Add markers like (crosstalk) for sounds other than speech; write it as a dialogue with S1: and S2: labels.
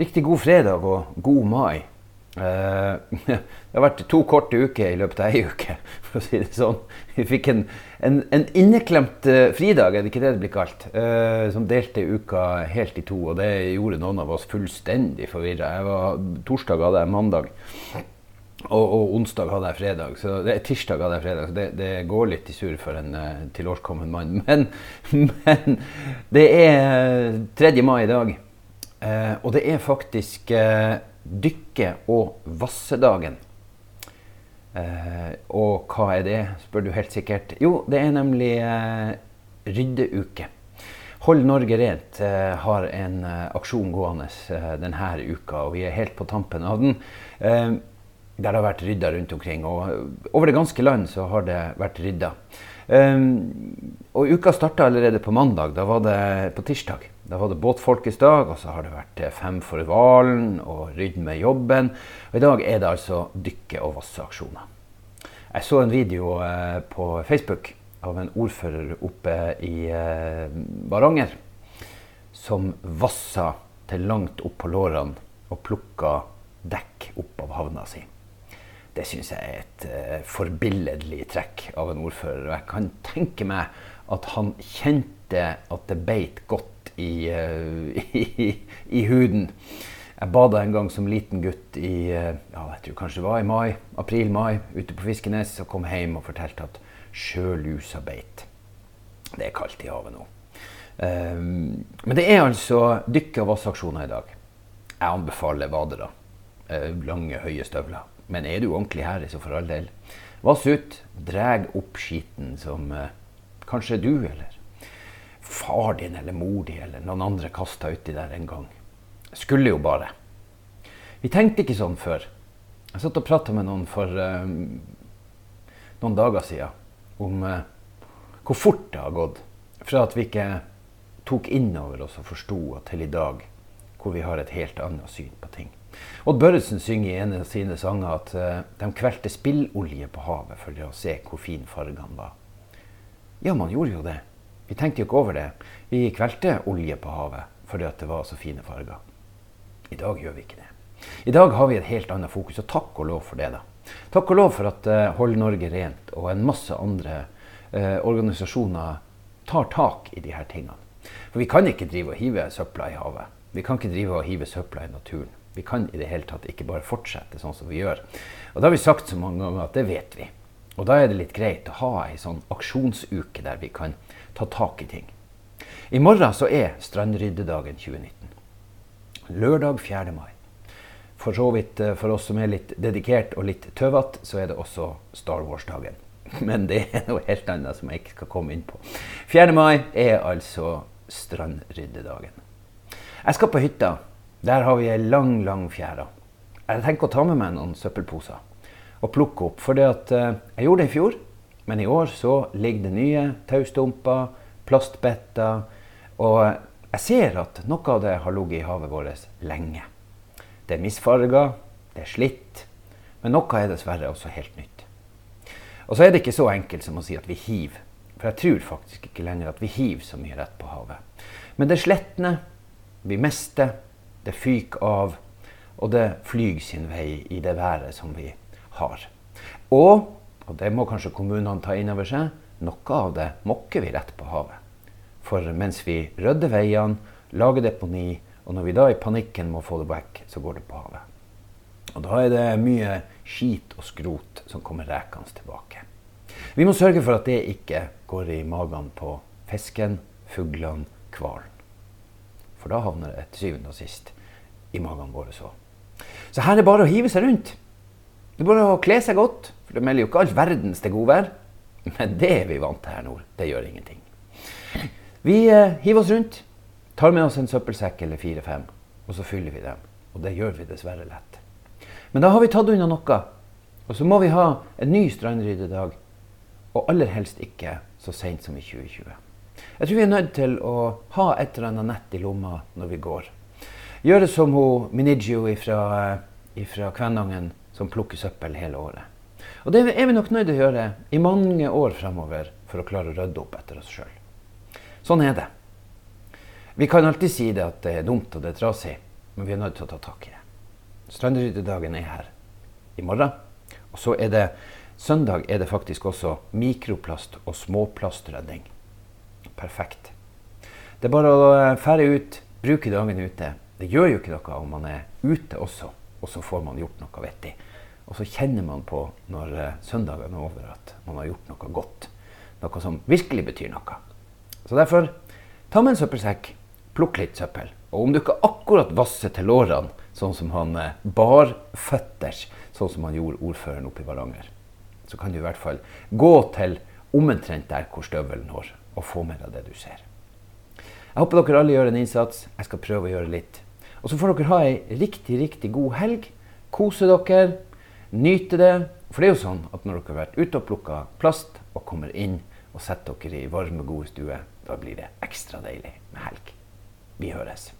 S1: Riktig god fredag og god mai. Eh, (laughs) det har vært to korte uker i løpet av ei uke, for å si det sånn. Vi fikk en, en, en inneklemt eh, fridag, er det ikke det det blir kalt, eh, som delte uka helt i to. Og det gjorde noen av oss fullstendig forvirra. Torsdag hadde jeg mandag. Og, og, onsdag hadde jeg fredag, så det, tirsdag hadde jeg fredag. Så det, det går litt i surr for en uh, tilårskommen mann. Men, (laughs) men det er 3. mai i dag. Eh, og det er faktisk eh, dykke- og vassedagen. Eh, og hva er det, spør du helt sikkert. Jo, det er nemlig eh, ryddeuke. Hold Norge rent eh, har en eh, aksjon gående denne uka, og vi er helt på tampen av den. der det har vært rydda rundt omkring. Og over det ganske land så har det vært rydda. og uka starta allerede på mandag. Da var det på tirsdag. Da var det båtfolkets dag, og så har det vært eh, Fem for hvalen og Rydd med jobben. Og i dag er det altså dykke- og vasseaksjoner. Jeg så en video eh, på Facebook av en ordfører oppe i eh, Varanger som vassa til langt opp på lårene og plukka dekk opp av havna si. Det syns jeg er et forbilledlig trekk av en ordfører. Og jeg kan tenke meg at han kjente at det beit godt i, uh, (laughs) i, i, huden. Jeg bada en gang som liten gutt i uh, ja, jeg tror kanskje det var i mai, april-mai ute på Fiskenes og kom hjem og fortalte at sjølusa beit. Det er kaldt i havet nå. Um, men det er altså dykke- og vassaksjoner i dag. Jeg anbefaler vadere. Uh, lange, høye støvler. Men er du ordentlig her, så for all del. Vass ut. Dreg opp skiten som kanskje du eller far din eller mor di eller noen andre kasta uti der en gang. Skulle jo bare. Vi tenkte ikke sånn før. Jeg satt og prata med noen for um, noen dager siden om uh, hvor fort det har gått fra at vi ikke tok inn over oss og forsto til i dag hvor vi har et helt annet syn på ting. Odd Børresen synger i en av sine sanger at uh, de kvelte spillolje på havet for å se hvor fin fargene var. Ja, man gjorde jo det. Vi tenkte jo ikke over det. Vi kvelte olje på havet fordi det var så fine farger. I dag gjør vi ikke det. I dag har vi et helt annet fokus, og takk og lov for det. da. Takk og lov for at uh, Hold Norge rent og en masse andre uh, organisasjoner tar tak i disse tingene. For vi kan ikke drive og hive søpla i havet. Vi kan ikke drive og hive søpla i naturen. Vi kan i det hele tatt ikke bare fortsette sånn som vi gjør. Og det har vi sagt så mange ganger at det vet vi. Og da er det litt greit å ha ei sånn aksjonsuke der vi kan ta tak i ting. I morgen så er strandryddedagen 2019. Lørdag 4. mai. For så vidt eh, for oss som er litt dedikert og litt tøvete, så er det også Star Wars-dagen. (laughs) Men det er noe helt annet som jeg ikke skal komme inn på. 4. mai er altså strandryddedagen. Jeg skal på hytta. Der har vi ei lang, lang fjære. Jeg tenker å ta med meg noen søppelposer og plukke opp. For uh, jeg gjorde det i fjor. Men i år så ligger det nye taustumper, plastbetter. Og jeg ser at noe av det har ligget i havet vårt lenge. Det er misfarga, det er slitt. Men noe er dessverre også helt nytt. Og så er det ikke så enkelt som å si at vi hiver. For jeg tror faktisk ikke lenger at vi hiver så mye rett på havet. Men det sletner, vi mister, det fyker av, og det flyr sin vei i det været som vi har. Og og det må kanskje kommunene ta inn over seg, noe av det mokker vi rett på havet. For mens vi rydder veiene, lager deponi, og når vi da i panikken må få det vekk, så går det på havet. Og da er det mye skit og skrot som kommer rekende tilbake. Vi må sørge for at det ikke går i magen på fisken, fuglene, hvalen. For da havner det til syvende og sist i magen våre så. Så her er det bare å hive seg rundt. Det er bare å kle seg godt, for det melder jo ikke all verdens til godvær. Men det er vi vant til her nord. Det gjør ingenting. Vi eh, hiver oss rundt, tar med oss en søppelsekk eller fire-fem, og så fyller vi dem. Og det gjør vi dessverre lett. Men da har vi tatt unna noe. Og så må vi ha en ny strandryddedag. Og aller helst ikke så seint som i 2020. Jeg tror vi er nødt til å ha et eller annet nett i lomma når vi går. Gjøre som hun Minigio fra eh, Kvænangen, som plukker søppel hele året. Og det er vi nok nødt til å gjøre i mange år fremover for å klare å rydde opp etter oss sjøl. Sånn er det. Vi kan alltid si det at det er dumt og det er trasig, men vi er nødt til å ta tak i det. Strandryddedagen er her i morgen. Og så er det søndag er det faktisk også mikroplast- og småplastrødding. Perfekt. Det er bare å fære ut, bruke dagen ute. Det gjør jo ikke noe om man er ute også, og så får man gjort noe vettig. Og så kjenner man på når eh, søndagen er over at man har gjort noe godt. Noe som virkelig betyr noe. Så derfor, ta med en søppelsekk, plukk litt søppel. Og om du ikke akkurat vasser til lårene, sånn som han bar barføtters, sånn som han gjorde ordføreren oppe i Varanger, så kan du i hvert fall gå til omtrent der hvor støvelen når, og få med deg det du ser. Jeg håper dere alle gjør en innsats. Jeg skal prøve å gjøre litt. Og så får dere ha ei riktig, riktig god helg. Kose dere. Nyte det. For det er jo sånn at når dere har vært ute og plukka plast og kommer inn og setter dere i varme, gode stue, da blir det ekstra deilig med helg. Vi høres.